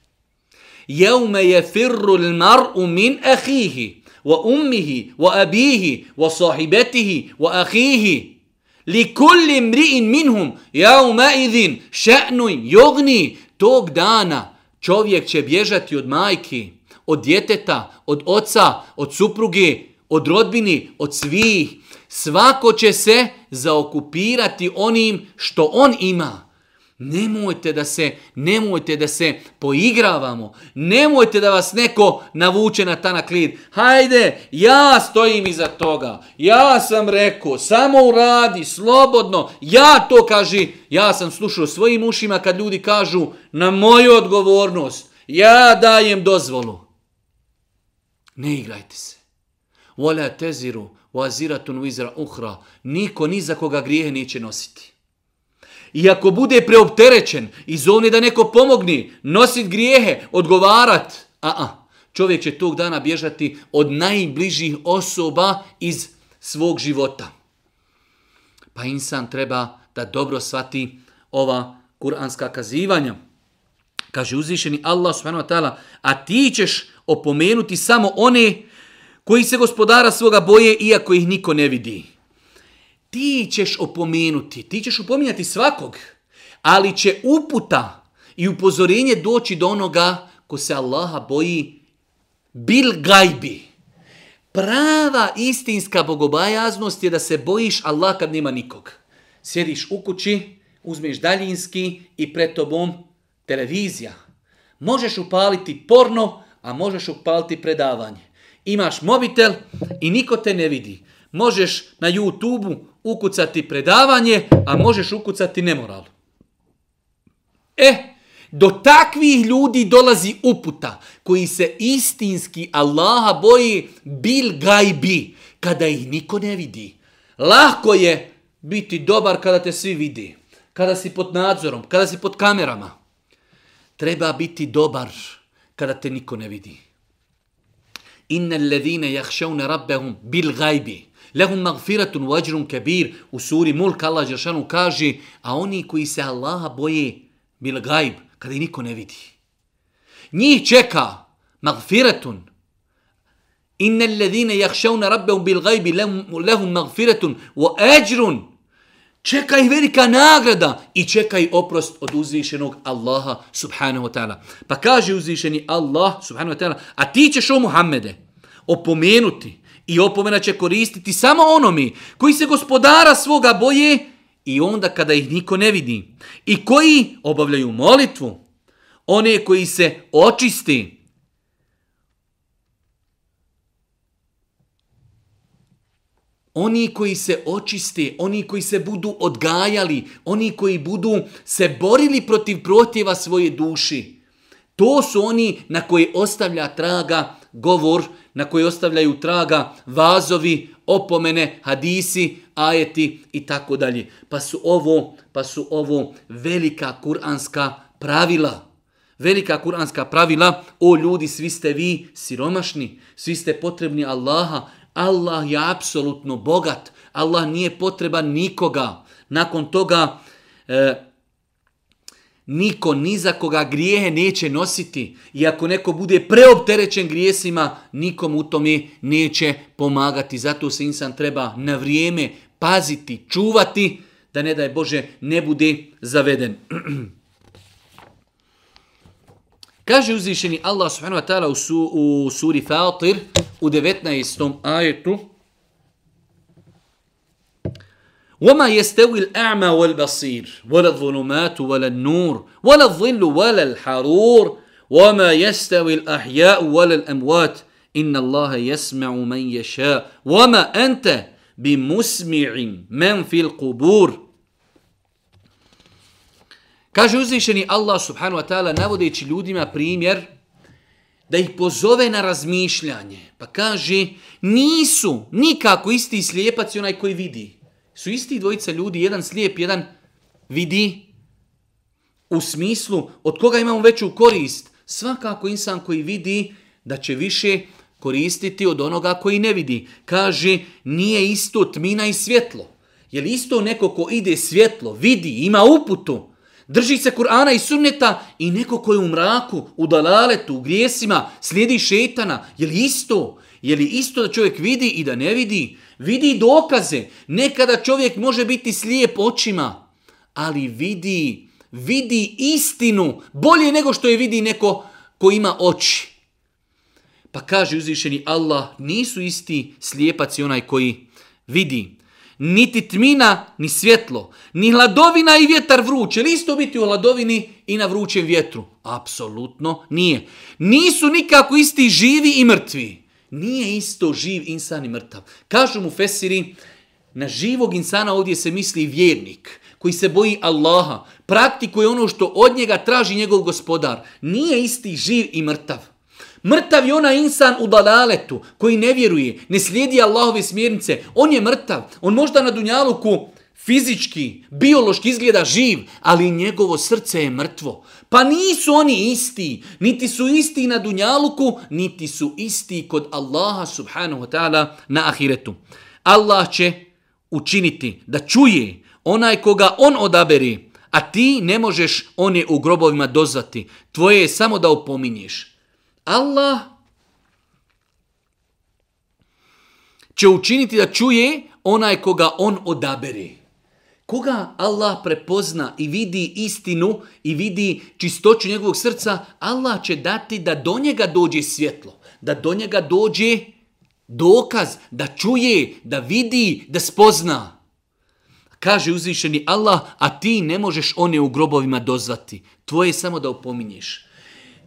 Jeume je firru mar'u min ahihi, wa ummihi, wa abihi, wa sahibetihi, wa ahihi. Li kulli mri'in minhum, jeume idhin, šenuj, jogni. Tog dana čovjek će bježati od majki, od djeteta, od oca, od supruge, od rodbini, od svih. Svako će se zaokupirati onim što on ima. Nemojte da se, nemojte da se poigravamo. Nemojte da vas neko navuče na tanak lid. Hajde, ja stojim iza toga. Ja sam rekao, samo uradi, slobodno. Ja to kaži, ja sam slušao svojim ušima kad ljudi kažu na moju odgovornost. Ja dajem dozvolu. Ne igrajte se. volja teziru, vaziratun vizra uhra. Niko ni za koga grijehe neće nositi. I ako bude preopterećen i zovne da neko pomogni, nosit grijehe, odgovarat, a, a čovjek će tog dana bježati od najbližih osoba iz svog života. Pa insan treba da dobro svati ova kuranska kazivanja. Kaže uzvišeni Allah subhanahu wa ta'ala, a ti ćeš opomenuti samo one koji se gospodara svoga boje iako ih niko ne vidi ti ćeš opomenuti, ti ćeš upominjati svakog, ali će uputa i upozorenje doći do onoga ko se Allaha boji bil gajbi. Prava istinska bogobajaznost je da se bojiš Allah kad nema nikog. Sjediš u kući, uzmeš daljinski i pred tobom televizija. Možeš upaliti porno, a možeš upaliti predavanje. Imaš mobitel i niko te ne vidi. Možeš na youtube ukucati predavanje, a možeš ukucati nemoral. E, do takvih ljudi dolazi uputa koji se istinski Allaha boji bil gajbi kada ih niko ne vidi. Lako je biti dobar kada te svi vidi, kada si pod nadzorom, kada si pod kamerama. Treba biti dobar kada te niko ne vidi. Inna ledine jahšavne rabbehum bil gajbi. Lehum magfiratun vajrun kabir. U suri Mulk Allah Đeršanu kaže, a oni koji se Allaha boje bil gajb, kada ih niko ne vidi. Njih čeka magfiratun. Inna alladhine jahšavna u bil gajbi lehum magfiratun wa ajrun. Čeka ih velika nagrada i čeka ih oprost od uzvišenog Allaha subhanahu wa ta'ala. Pa kaže uzvišeni Allah subhanahu wa ta'ala, a ti ćeš o Muhammede opomenuti i opomena će koristiti samo onomi koji se gospodara svoga boje i onda kada ih niko ne vidi. I koji obavljaju molitvu. One koji se očisti. Oni koji se očisti, oni koji se budu odgajali, oni koji budu se borili protiv protjeva svoje duši. To su oni na koje ostavlja traga govor na koje ostavljaju traga vazovi, opomene, hadisi, ajeti i tako dalje. Pa su ovo, pa su ovo velika kuranska pravila. Velika kuranska pravila, o ljudi, svi ste vi siromašni, svi ste potrebni Allaha, Allah je apsolutno bogat, Allah nije potreban nikoga. Nakon toga, e, Niko ni za koga grijehe neće nositi i ako neko bude preopterećen grijesima, nikom u tome neće pomagati. Zato se insan treba na vrijeme paziti, čuvati, da ne daj Bože ne bude zaveden. Kaže uzvišeni Allah subhanahu wa ta'ala u, u suri Fatir u 19. ajetu وما يستوي الأعمى والبصير ولا الظلمات ولا النور ولا الظل ولا الحرور وما يستوي الأحياء ولا الأموات إن الله يسمع من يشاء وما أنت بمسمع من في القبور Kaže uzvišeni Allah subhanahu wa ta'ala navodeći ljudima primjer da ih pozove na razmišljanje. Pa kaže nisu nikako isti slijepac i onaj koji vidi su isti dvojica ljudi, jedan slijep, jedan vidi, u smislu od koga imamo veću korist. Svakako insan koji vidi da će više koristiti od onoga koji ne vidi. Kaže, nije isto tmina i svjetlo. li isto neko ko ide svjetlo, vidi, ima uputu, drži se Kur'ana i sunneta i neko ko je u mraku, u dalaletu, u grijesima, slijedi šetana. Je li isto? Je li isto da čovjek vidi i da ne vidi? Vidi dokaze. Nekada čovjek može biti slijep očima, ali vidi, vidi istinu bolje nego što je vidi neko ko ima oči. Pa kaže uzvišeni Allah, nisu isti slijepac i onaj koji vidi. Niti tmina, ni svjetlo, ni ladovina i vjetar vruće. Li isto biti u ladovini i na vrućem vjetru? Apsolutno nije. Nisu nikako isti živi i mrtvi. Nije isto živ insan i mrtav. Kažu mu Fesiri, na živog insana ovdje se misli vjernik, koji se boji Allaha, praktikuje ono što od njega traži njegov gospodar. Nije isti živ i mrtav. Mrtav je onaj insan u dalaletu koji ne vjeruje, ne slijedi Allahove smjernice. On je mrtav. On možda na Dunjaluku Fizički, biološki izgleda živ, ali njegovo srce je mrtvo. Pa nisu oni isti, niti su isti na Dunjaluku, niti su isti kod Allaha subhanahu wa ta'ala na ahiretu. Allah će učiniti da čuje onaj koga on odaberi, a ti ne možeš one u grobovima dozvati. Tvoje je samo da opominješ. Allah će učiniti da čuje onaj koga on odaberi. Koga Allah prepozna i vidi istinu i vidi čistoću njegovog srca, Allah će dati da do njega dođe svjetlo, da do njega dođe dokaz, da čuje, da vidi, da spozna. Kaže uzvišeni Allah, a ti ne možeš one u grobovima dozvati. Tvoje je samo da upominješ.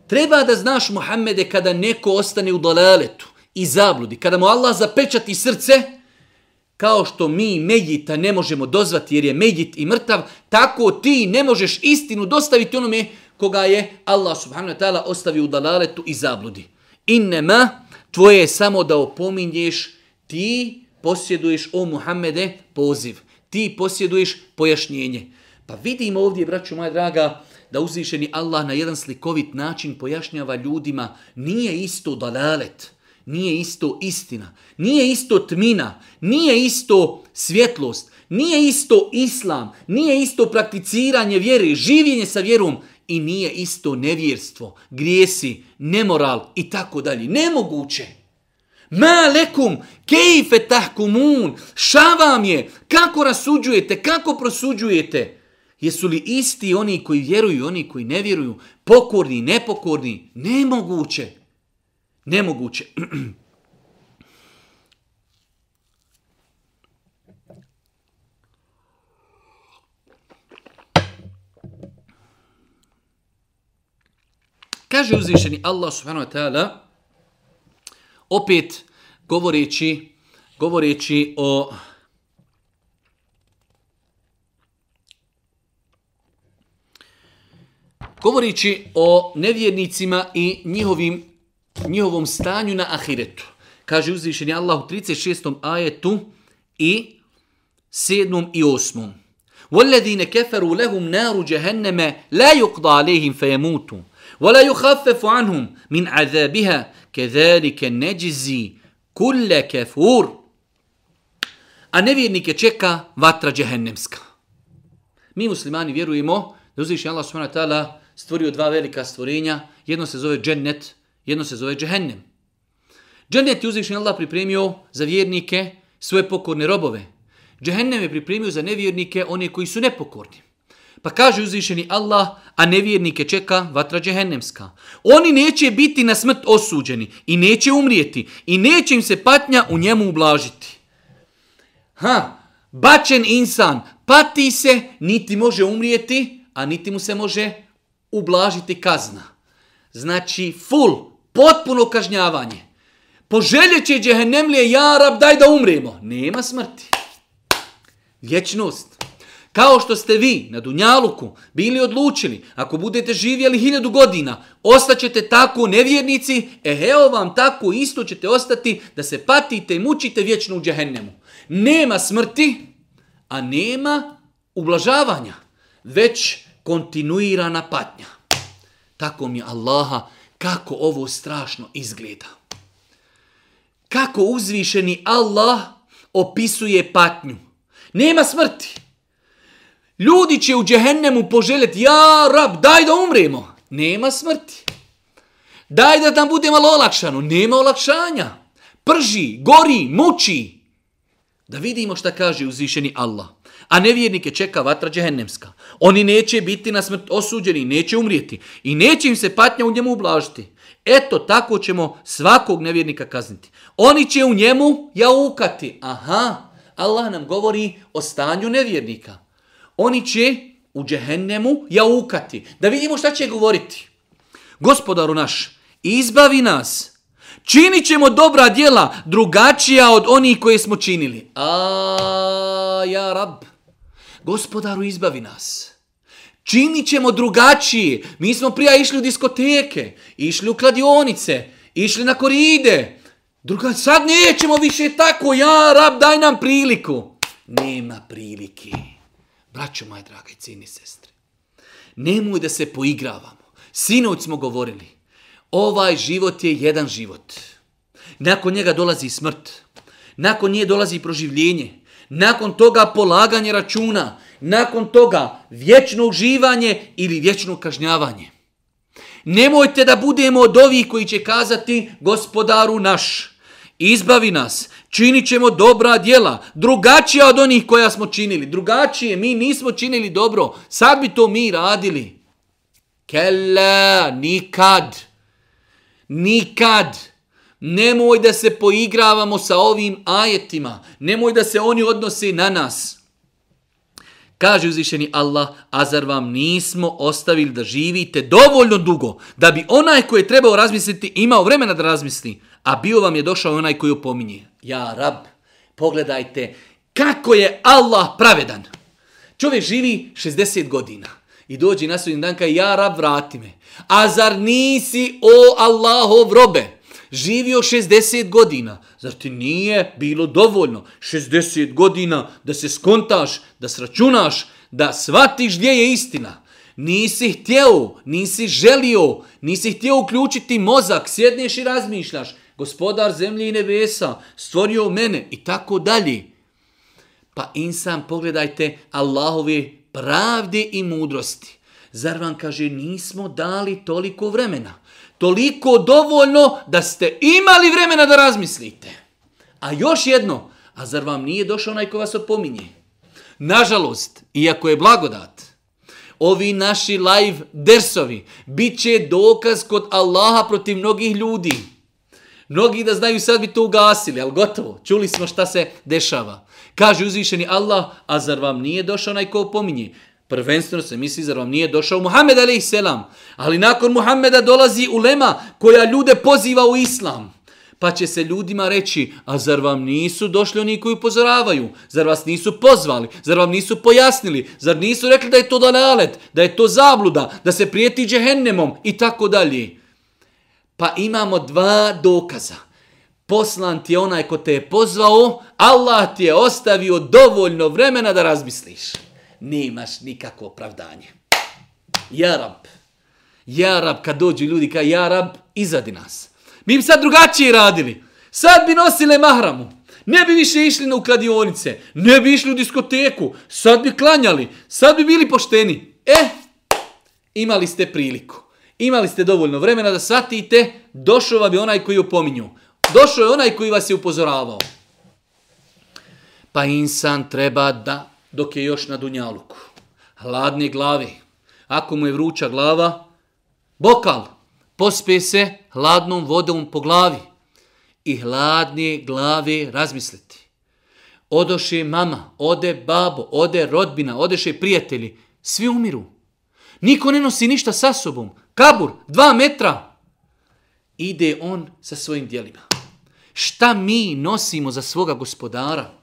Treba da znaš, Muhammede, kada neko ostane u dalaletu i zabludi, kada mu Allah zapečati srce, kao što mi Medjita ne možemo dozvati jer je Medjit i mrtav, tako ti ne možeš istinu dostaviti onome koga je Allah subhanahu wa ta'ala ostavio u dalaletu i zabludi. nema, tvoje je samo da opominješ, ti posjeduješ o Muhammede poziv. Ti posjeduješ pojašnjenje. Pa vidimo ovdje, braću moja draga, da uzvišeni Allah na jedan slikovit način pojašnjava ljudima nije isto dalalet nije isto istina, nije isto tmina, nije isto svjetlost, nije isto islam, nije isto prakticiranje vjere, življenje sa vjerom i nije isto nevjerstvo, grijesi, nemoral i tako dalje. Nemoguće. Ma lekum, kejfe tahkumun, ša vam je, kako rasuđujete, kako prosuđujete. Jesu li isti oni koji vjeruju, oni koji ne vjeruju, pokorni, nepokorni? Nemoguće. Nemoguće. Kaže uzvišeni Allah subhanahu wa ta'ala, opet govoreći, govoreći o govoreći o nevjernicima i njihovim njihovom stanju na ahiretu. Kaže uzvišenje Allah u 36. ajetu i 7. i 8. وَالَّذِينَ كَفَرُوا لَهُمْ نَارُ جَهَنَّمَ لَا يُقْضَى عَلَيْهِمْ فَيَمُوتُوا وَلَا يُخَفَّفُ anhum min عَذَابِهَا كَذَلِكَ نَجِزِي كُلَّ كَفُورٍ A nevjernike čeka vatra džehennemska. Mi muslimani vjerujemo da uzvišeni Allah subhanahu wa ta'ala stvorio dva velika stvorenja. Jedno se zove džennet, jedno se zove džehennem. Džennet je uzvišen Allah pripremio za vjernike svoje pokorne robove. Džehennem je pripremio za nevjernike one koji su nepokorni. Pa kaže uzvišeni Allah, a nevjernike čeka vatra džehennemska. Oni neće biti na smrt osuđeni i neće umrijeti i neće im se patnja u njemu ublažiti. Ha, bačen insan, pati se, niti može umrijeti, a niti mu se može ublažiti kazna. Znači, full Potpuno kažnjavanje. Poželjeće džehennemlije, ja rab, daj da umremo. Nema smrti. Vječnost. Kao što ste vi na Dunjaluku bili odlučili, ako budete živjeli hiljadu godina, ostaćete tako nevjernici, eheo vam tako isto ćete ostati da se patite i mučite vječno u džehennemu. Nema smrti, a nema ublažavanja, već kontinuirana patnja. Tako mi Allaha kako ovo strašno izgleda. Kako uzvišeni Allah opisuje patnju. Nema smrti. Ljudi će u džehennemu poželjeti, ja rab, daj da umremo. Nema smrti. Daj da nam bude malo olakšano. Nema olakšanja. Prži, gori, muči. Da vidimo šta kaže uzvišeni Allah a nevjernike čeka vatra džehennemska. Oni neće biti na smrt osuđeni, neće umrijeti i neće im se patnja u njemu ublažiti. Eto, tako ćemo svakog nevjernika kazniti. Oni će u njemu jaukati. Aha, Allah nam govori o stanju nevjernika. Oni će u džehennemu jaukati. Da vidimo šta će govoriti. Gospodaru naš, izbavi nas. Činit ćemo dobra djela drugačija od onih koje smo činili. A, ja rab gospodaru izbavi nas. Činit ćemo drugačije. Mi smo prija išli u diskoteke, išli u kladionice, išli na koride. Druga, sad nećemo više tako, ja, rab, daj nam priliku. Nema prilike. Braćo moje drage, cini, sestre. Nemoj da se poigravamo. Sinoć smo govorili. Ovaj život je jedan život. Nakon njega dolazi smrt. Nakon nje dolazi proživljenje nakon toga polaganje računa, nakon toga vječno uživanje ili vječno kažnjavanje. Nemojte da budemo od ovih koji će kazati gospodaru naš, izbavi nas, činit ćemo dobra djela, drugačija od onih koja smo činili, drugačije, mi nismo činili dobro, sad bi to mi radili. Kella, nikad, nikad. Nemoj da se poigravamo sa ovim ajetima. Nemoj da se oni odnose na nas. Kaže uzvišeni Allah, a zar vam nismo ostavili da živite dovoljno dugo, da bi onaj koji je trebao razmisliti imao vremena da razmisli, a bio vam je došao onaj koji opominje. Ja, rab, pogledajte kako je Allah pravedan. Čovjek živi 60 godina i dođe na sudnji dan kaj ja, rab, vrati me. A zar nisi, o Allahov robe, živio 60 godina. Zar ti nije bilo dovoljno 60 godina da se skontaš, da sračunaš, da shvatiš gdje je istina? Nisi htjeo, nisi želio, nisi htio uključiti mozak, sjedneš i razmišljaš. Gospodar zemlje i nebesa stvorio mene i tako dalje. Pa insan pogledajte Allahove pravde i mudrosti. Zar vam kaže nismo dali toliko vremena? toliko dovoljno da ste imali vremena da razmislite. A još jedno, a zar vam nije došao onaj ko vas opominje? Nažalost, iako je blagodat, ovi naši live dersovi bit će dokaz kod Allaha protiv mnogih ljudi. Mnogi da znaju sad bi to ugasili, ali gotovo. Čuli smo šta se dešava. Kaže uzvišeni Allah, a zar vam nije došao onaj ko opominje? Prvenstveno se misli, zar vam nije došao Muhammed selam, Ali nakon Muhammeda dolazi ulema koja ljude poziva u islam. Pa će se ljudima reći, a zar vam nisu došli oni koji upozoravaju? Zar vas nisu pozvali? Zar vam nisu pojasnili? Zar nisu rekli da je to dalalet? Da je to zabluda? Da se prijeti džehennemom? I tako dalje. Pa imamo dva dokaza. Poslan ti je onaj ko te je pozvao, Allah ti je ostavio dovoljno vremena da razmisliš nemaš nikako opravdanje. Ja rab. Ja rab, kad dođu ljudi kao ja rab, izadi nas. Mi bi sad drugačije radili. Sad bi nosile mahramu. Ne bi više išli na ukladionice. Ne bi išli u diskoteku. Sad bi klanjali. Sad bi bili pošteni. E, imali ste priliku. Imali ste dovoljno vremena da shvatite, došao vam je onaj koji opominju. Došao je onaj koji vas je upozoravao. Pa insan treba da dok je još na Dunjaluku. Hladne glave. Ako mu je vruća glava, bokal. pospije se hladnom vodom po glavi. I hladne glave razmisliti. Odoše mama, ode babo, ode rodbina, odeše prijatelji. Svi umiru. Niko ne nosi ništa sa sobom. Kabur, dva metra. Ide on sa svojim dijelima. Šta mi nosimo za svoga gospodara?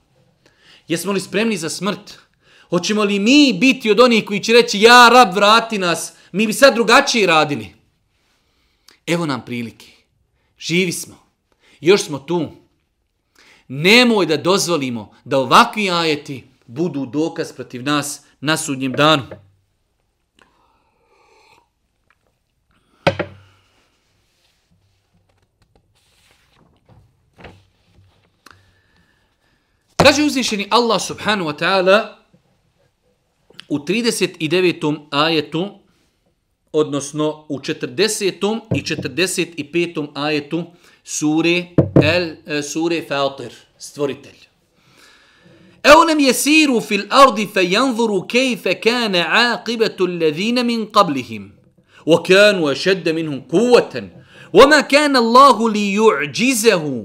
Jesmo li spremni za smrt? Hoćemo li mi biti od onih koji će reći ja rab vrati nas, mi bi sad drugačije radili. Evo nam prilike. Živi smo. Još smo tu. Nemoj da dozvolimo da ovakvi ajeti budu dokaz protiv nas na sudnjem danu. Kaže uzvišeni Allah subhanu wa ta'ala u 39. ajetu, odnosno u 40. i 45. ajetu sure, el, e, sure Fatir, stvoritelj. أولم يسيروا في الأرض فينظروا كيف كان عاقبة الذين من قبلهم وكانوا أشد منهم قوة وما كان الله ليعجزه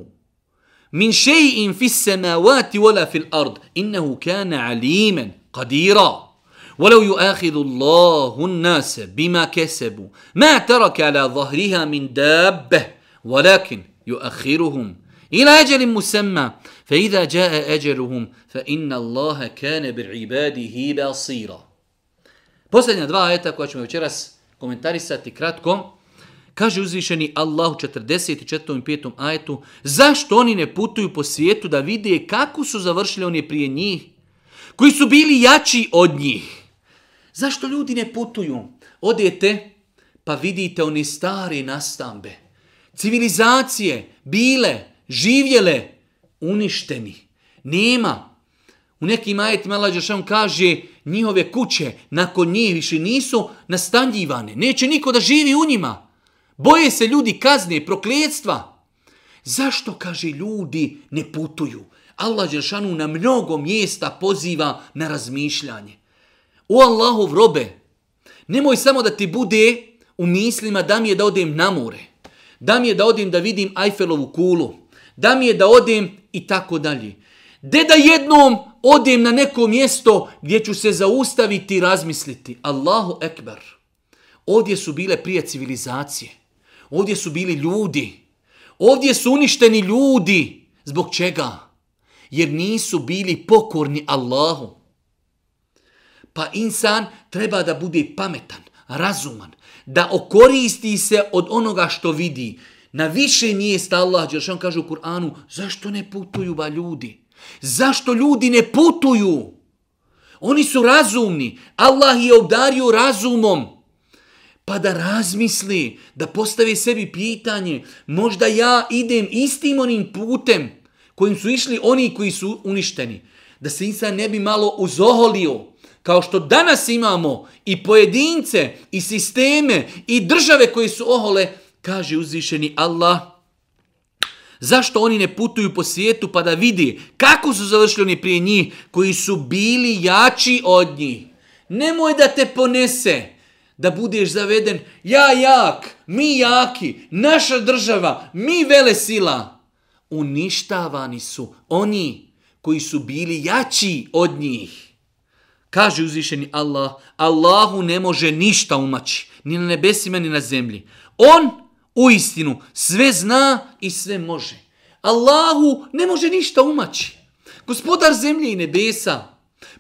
من شيء في السماوات ولا في الارض انه كان عليما قديرا ولو يؤاخذ الله الناس بما كسبوا ما ترك على ظهرها من دابه ولكن يؤخرهم الى اجل مسمى فاذا جاء اجلهم فان الله كان بعباده بصيرا Posljednja dva ajeta koja ćemo večeras komentarisati kratko, Kaže uzvišeni Allah u 44. i 5. ajetu, zašto oni ne putuju po svijetu da vide kako su završili oni prije njih, koji su bili jači od njih? Zašto ljudi ne putuju? Odete pa vidite oni stare nastambe. Civilizacije bile, živjele, uništeni. Nema. U nekim ajetima Allah kaže njihove kuće nakon njih više nisu nastanjivane. Neće niko da živi u njima. Boje se ljudi kazne, prokljetstva. Zašto, kaže, ljudi ne putuju? Allah Đeršanu na mnogo mjesta poziva na razmišljanje. O Allahov robe, nemoj samo da ti bude u mislima da mi je da odem na more, da mi je da odem da vidim Eiffelovu kulu, da mi je da odem i tako dalje. De da jednom odem na neko mjesto gdje ću se zaustaviti i razmisliti. Allahu Ekber. Ovdje su bile prije civilizacije. Ovdje su bili ljudi. Ovdje su uništeni ljudi. Zbog čega? Jer nisu bili pokorni Allahu. Pa insan treba da bude pametan, razuman, da okoristi se od onoga što vidi. Na više mjesta Allah, on kaže u Kur'anu, zašto ne putuju ba ljudi? Zašto ljudi ne putuju? Oni su razumni. Allah je obdario razumom pa da razmisli, da postavi sebi pitanje, možda ja idem istim onim putem kojim su išli oni koji su uništeni. Da se insan ne bi malo uzoholio, kao što danas imamo i pojedince, i sisteme, i države koje su ohole, kaže uzvišeni Allah, Zašto oni ne putuju po svijetu pa da vidi kako su završili oni prije njih koji su bili jači od njih? Nemoj da te ponese da budeš zaveden ja jak, mi jaki, naša država, mi vele sila. Uništavani su oni koji su bili jači od njih. Kaže uzvišeni Allah, Allahu ne može ništa umaći, ni na nebesima, ni na zemlji. On u istinu sve zna i sve može. Allahu ne može ništa umaći. Gospodar zemlje i nebesa,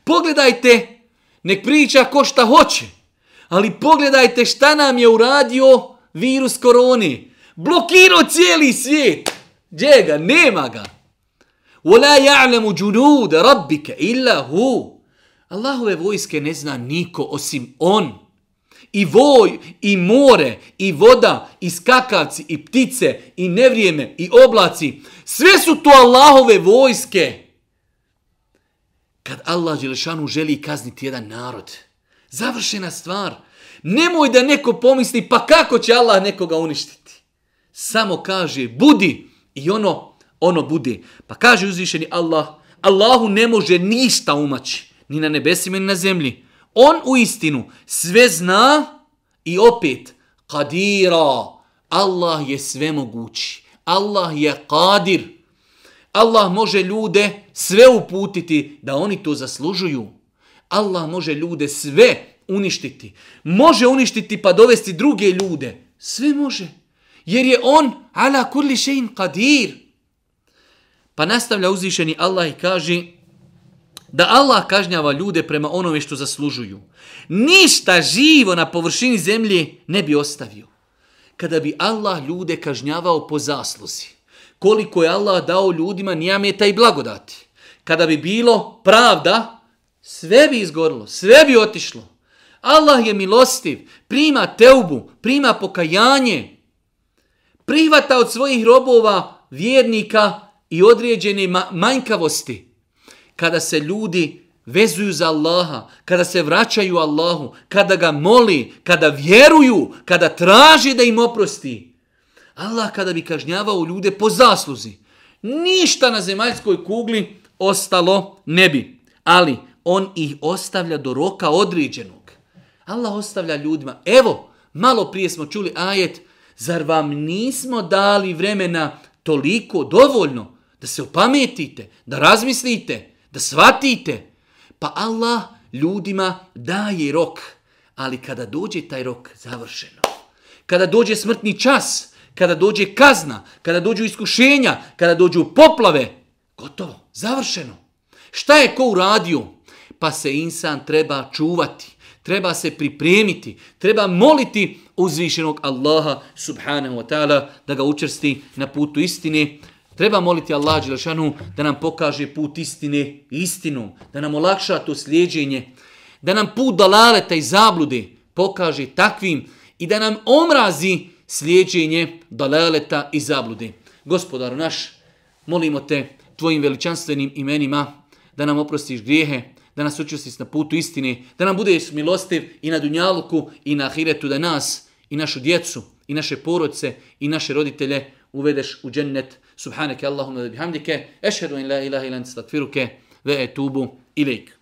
pogledajte, nek priča ko šta hoće. Ali pogledajte šta nam je uradio virus koroni. Blokirao cijeli svijet. Gdje ga? Nema ga. وَلَا يَعْلَمُ جُنُودَ رَبِّكَ illa hu. Allahove vojske ne zna niko osim on. I voj, i more, i voda, i skakavci, i ptice, i nevrijeme, i oblaci. Sve su to Allahove vojske. Kad Allah želi kazniti jedan narod – Završena stvar. Nemoj da neko pomisli pa kako će Allah nekoga uništiti. Samo kaže budi i ono, ono budi. Pa kaže uzvišeni Allah, Allahu ne može ništa umaći, ni na nebesima, ni na zemlji. On u istinu sve zna i opet kadira. Allah je sve mogući. Allah je kadir. Allah može ljude sve uputiti da oni to zaslužuju. Allah može ljude sve uništiti. Može uništiti pa dovesti druge ljude. Sve može. Jer je on ala kulli šein kadir. Pa nastavlja uzvišeni Allah i kaže da Allah kažnjava ljude prema onome što zaslužuju. Ništa živo na površini zemlje ne bi ostavio. Kada bi Allah ljude kažnjavao po zasluzi, koliko je Allah dao ljudima nijameta i blagodati. Kada bi bilo pravda, sve bi izgorilo, sve bi otišlo. Allah je milostiv, prima teubu, prima pokajanje. privata od svojih robova, vjernika i određene manjkavosti. Kada se ljudi vezuju za Allaha, kada se vraćaju Allahu, kada ga moli, kada vjeruju, kada traži da im oprosti. Allah kada bi kažnjavao ljude po zasluzi, ništa na zemaljskoj kugli ostalo ne bi. Ali on ih ostavlja do roka određenog. Allah ostavlja ljudima. Evo, malo prije smo čuli ajet, zar vam nismo dali vremena toliko, dovoljno, da se opametite, da razmislite, da shvatite. Pa Allah ljudima daje rok, ali kada dođe taj rok, završeno. Kada dođe smrtni čas, kada dođe kazna, kada dođu iskušenja, kada dođu poplave, gotovo, završeno. Šta je ko uradio? pa se insan treba čuvati, treba se pripremiti, treba moliti uzvišenog Allaha subhanahu wa ta'ala da ga učrsti na putu istine, Treba moliti Allah Đelšanu da nam pokaže put istine istinu, da nam olakša to slijedženje, da nam put dalaleta i zablude pokaže takvim i da nam omrazi slijedženje dalaleta i zablude. Gospodar naš, molimo te tvojim veličanstvenim imenima da nam oprostiš grijehe, da nas učesti na putu istini, da nam budeš milostiv i na Dunjaluku i na Ahiretu, da nas i našu djecu i naše porodce i naše roditelje uvedeš u džennet. Subhaneke Allahumma da bihamdike, ešhedu in la ilaha ilan stakfiruke, ve etubu ilik.